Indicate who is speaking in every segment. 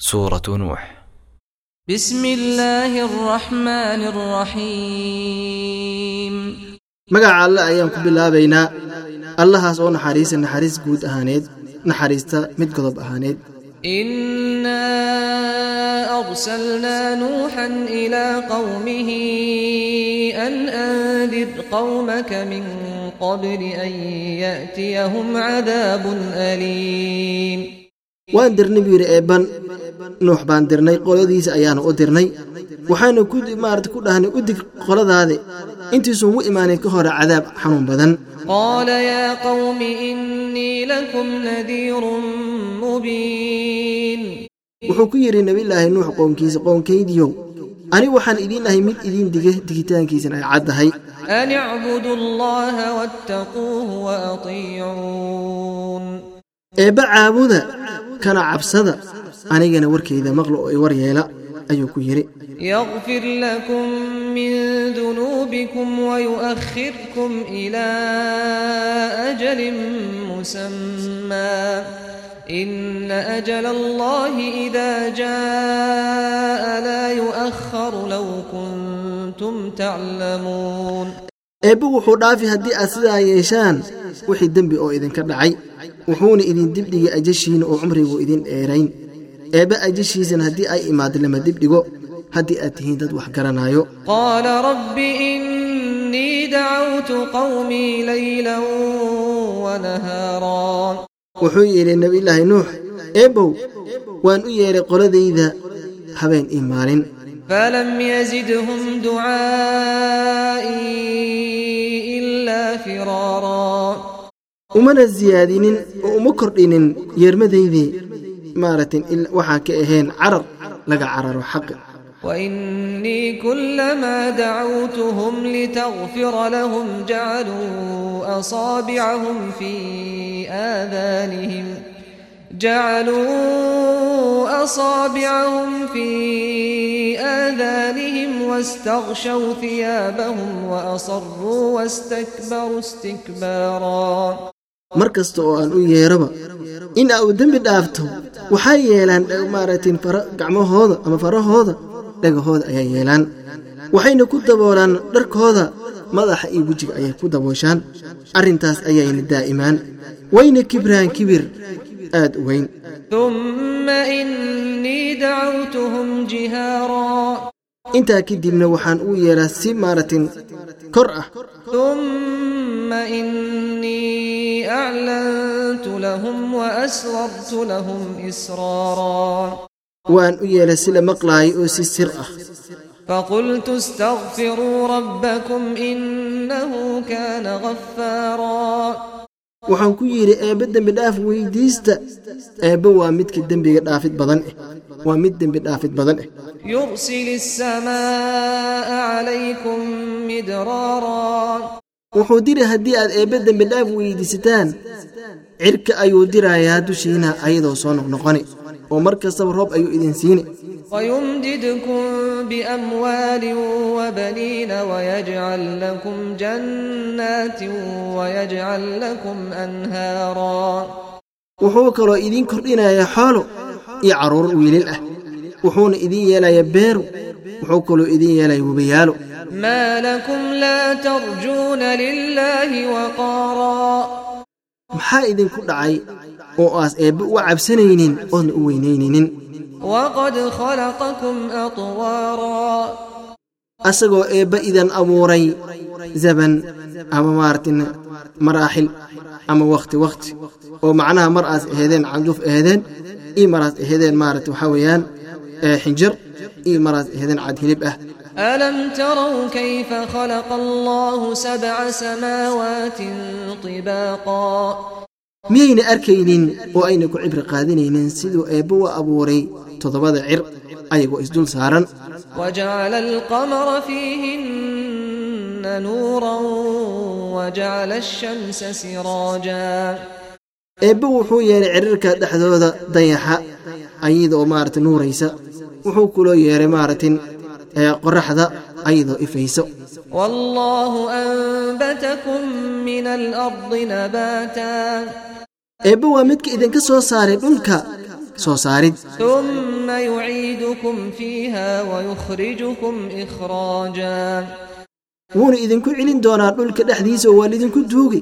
Speaker 1: سورة نوح
Speaker 2: بسم الله الرحمن الرحيم
Speaker 3: magaca alle ayaan ku bilaabaynaa allahaas oo naxariisa naxariis guud ahaaneed naxariista mid godob ahaaneed
Speaker 2: إنا أرسلنا نوحا إلى قومه أن أنذر قومك من قبل أن يأتيهم عذاب أليم
Speaker 3: waan dirnay buu yidhi eebban nuux baan dirnay qoladiisa ayaanu u dirnay. Waxaanu ku marat ku dhahnay u dig qoladaade intiisumu imaanay ka hore cadaab xanuun badan.
Speaker 2: Qaala yaa qawmi innii lakum nadiirun mubiin.
Speaker 3: Wuxuu ku yidhi nebilaahi nuux qoonkiisa qoonkaydiyow ani waxaan idiin ahay mid idiin diga digitaankiisan ay caddahay
Speaker 2: anicbudu llaha wattaquuhu wa
Speaker 3: eebba caabuda kana cabsada anigana warkayda maqlo oo i war yeela ayuu ku yidhi
Speaker 2: يغفر لكم من ذنوبكم ويؤخركم إلى أجل مسمى إن أجل الله إذا جاء لا يؤخر لو كنتم تعلمون
Speaker 3: eebbe wuxuu dhaafi haddii aad sidaa yeeshaan wixii dembi oo idinka dhacay wuxuuna idin dibdhigay ajashiina oo cumrigu idin dheerayn eebbe ajishiisan haddii ay imaado lama dibdhigo haddii aad tihiin dad wax garanaayo.
Speaker 2: Qaala rabbi innii dacawtu qawmii laylan wanahaara
Speaker 3: wuxuu yidhi nebiyullaahi nuux eebbow waan u yeedhay qoladayda habeen ii maalin
Speaker 2: falam yazidhum ducaa'ii ilaa firaara.
Speaker 3: Umana siyaadinin oo uma kordhinin yermadaydii maaragtin il- waxaan ka ahayn carar laga cararo xaqi
Speaker 2: وإني كلما دعوتهم لتغفر لهم جعلوا أصابعهم في آذانهم جعلوا أصابعهم في آذانهم واستغشوا ثيابهم وأصروا واستكبروا استكبارا
Speaker 3: mar kasta oo aan u yeeraba in aa u dembi dhaafto waxay yeelaan maaragtay gacmahooda ama farahooda dhagahooda ayaa yeelaan. Waxayna ku daboolaan dharkooda madaxa iyo wejiga ayay ku dabooshaan. Arrintaas ayayna daa'imaan. Wayna kibraan kibir aad u weyn. Intaa kadibna waxaan uu yeelaa si maaragtin kor. Ah
Speaker 2: uma inii aclantu lahum waasrartu lahum israara
Speaker 3: waan u yeelay sila maqlaayay oo si sir ah.
Speaker 2: Faqultu istaqfiruu rabbakum innahu kaana ghafaara
Speaker 3: waxaan ku yidhi eebbe dembi dhaaf weydiista. Eebbe waa midka dembiga dhaafid badan eh. Waa mid dembi dhaafid badan eh wuxuu diri haddii aad eebbe dembidhaaf weydiisataan cirka ayuu dirayaa dushiina ayadoo soo noqnoqoni. Oo mar kastaba roob ayuu idin siini.
Speaker 2: wayumdidkum biamwaalin wabaniina wayajcal lakum jannaatin wayajcal lakum anhaara
Speaker 3: wuxuu kaloo idiin kordhinayaa xoolo iyo carruur wiilil ah wuxuuna idiin yeelaya beeru wuxuu kaluu idiin yeelaya webayaalo maxaa idinku dhacay oo aas eebbe uga cabsanaynin oodna u weynaynaynin asagoo eebba idan abuuray zaban ama maartin maraaxil ama wakhti wakhti oo macnaha mar aas aheedeen canduuf aheedeen io maraas aheedeen maarata waxaa weeyaan xinjir iyo maraas aheedeen cad hilib ah
Speaker 2: ألم تروا كيف خلق الله سبع سماوات طباقا
Speaker 3: miyayna arkaynin oo ayna ku cibri qaadanaynin siduu eebbe u abuuray toddobada cir ayagoo isdul saaran
Speaker 2: وجعل القمر فيهن نورا وجعل الشمس سراجا
Speaker 3: eebbe wuxuu yeelay cirirka dhexdooda dayaxa ayadoo maaragta nuuraysa wuxuu kuloo yeeray maaratin qoraxda ayadoo ifayso. Eebbe waa midka idinka soo saaray dhulka soo saarid. Wuuna idinku celin doonaa dhulka dhexdiisa oo waalidinku duugi.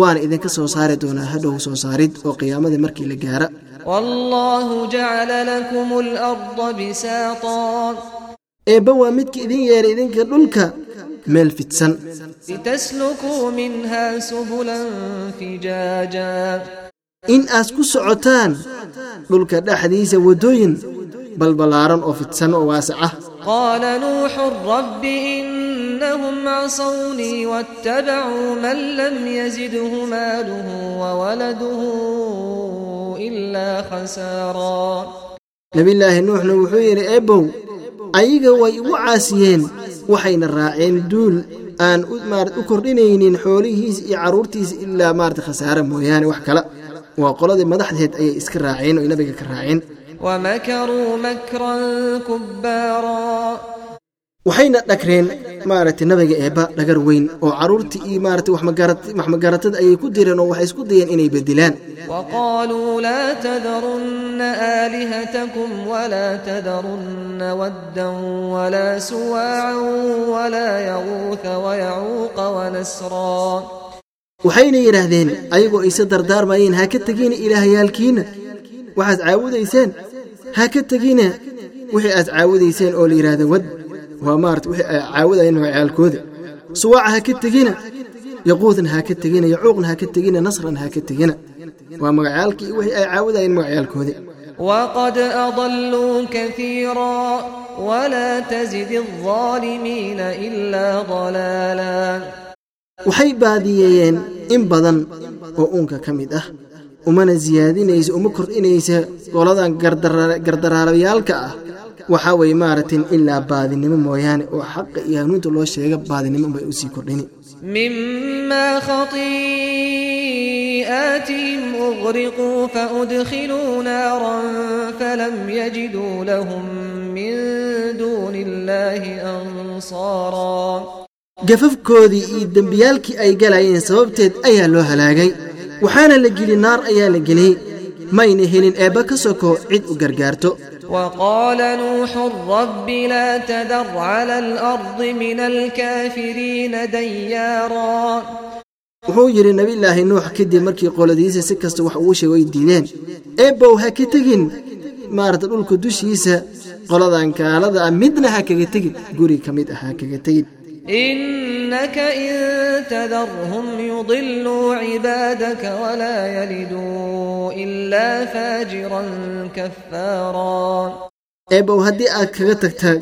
Speaker 3: Waana idinka soo saari doonaa hadhow soo saarid oo qiyaamada markii la gaara wallaahu waa midka idin yeeray idinka dhulka meel fidsan.
Speaker 2: litaslukuu
Speaker 3: in aas ku socotaan dhulka dhexdiisa waddooyin balbalaaran oo fidsan oo waasa ah
Speaker 2: qaala nuuxun rabbi innahum casawnii waattabacuu man lam yazidhu maaluhu wawaladuhu ilaa khasaaraa
Speaker 3: nebilaahi nuuxna wuxuu yidhi eebow ayaga way igu caasiyeen waxayna raaceen duul aan u kordhinaynin xoolihiisa iyo carruurtiisa ilaa maarata khasaare mooyaane wax kale waa qoladii madaxdeed ayay iska raaceen oy nabiga ka raaceen
Speaker 2: wamakaruu makran kubbaaraa
Speaker 3: waxayna dhagreen maaragtay nabiga eebba dhagar weyn oo carruurtii iyo maaragtay wax magaaratada ayay ku direen oo waxay isku dayeen inay bedelaan
Speaker 2: waqaaluu laa tadarunna aalihatakum walaa tadarunna waddan walaa suwaacan walaa yaquuta wayacuuqa wanasraa
Speaker 3: waxayna yidhaahdeen ayagoo ayse dardaarmayeen ha ka tegina ilaahayaalkiinna waxaad caawudayseen ha ka tegina wixii aad caawudayseen oo la yidhaahda wad waa maarata wixii ay caawadayeen magacyaalkooda suwaaca ha ka tegina yaquudan ha ka tegina yacuuqan ha ka tegina nasran ha ka tegina. Waa magacyaalkii wixii ay caawadayeen magacyaalkoodii
Speaker 2: wqad adaluu kaiira wlaa tazid alaalimiina ilaa dalaala
Speaker 3: waxay baadiyeeyeen in badan oo uunka ka mid ah. Umana siyaadinaysa uma kordhinaysa goladan gardaraarabyaalka ah waxaa weye maaragtay ilaa baadinimo mooyaane oo xaqa iyo hanuunta loo sheega baadinimo bay u sii kordhini.
Speaker 2: Mima khatii'aatihim uqriquu faudkhiluu naaran falam yajiduu lahum min duuni illaahi ansaara.
Speaker 3: Gafafkoodii iyo dembiyaalkii ay galayeen sababteed ayaa loo halaagay. Waxaana la geli naar ayaa la geliyey mayna helin eebba ka soko cid u gargaarto.
Speaker 2: Wqaala nuuxu rabbi laa tadar cla alardi min alkaafiriina dayaara
Speaker 3: wuxuu yidhi nebillaahi nuux kadib markii qoladiisa si kasta wax ugu sheegay diideen. Eebbow ha ka tegin maarata dhulka dushiisa qoladan kaalada ah midna ha kaga tegin guri ka mid ah ha kaga tegin.
Speaker 2: إنك إن تذرهم يضلوا عبادك ولا يلدوا إلا فاجرا كفارا
Speaker 3: eebbow haddii aad kaga tagtaa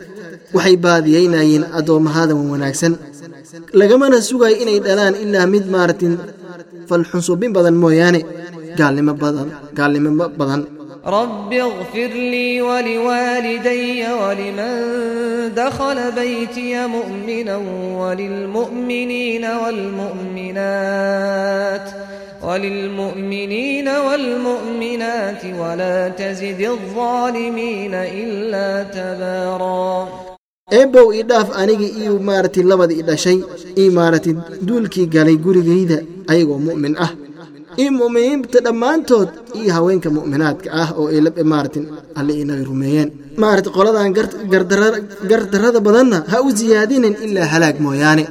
Speaker 3: waxay baadiyaynayeen addoommahaadan wanaagsan lagamana sugayo inay dhalaan ilaa mid maaratin falxunsubin badan mooyaane gaalnimo badan gaalnimo badan
Speaker 2: رب اغفر لي ولوالدي ولمن دخل بيتي مؤمنا وللمؤمنين والمؤمنات وللمؤمنين والمؤمنات ولا تزد الظالمين إلا تبارا
Speaker 3: eebow ii dhaaf aniga iyo maarati labada i dhashay ii maarati duulkii galay gurigayda ayagoo mu'min ah iyo mu'miniinta dhammaantood iyo haweenka mu'minaadka ah oo maaragtay alle inaga rumeeyeen. Maaragtay qoladan gar- gardarra- gardarrada badanna ha u siyaadinin ilaa halaag mooyaane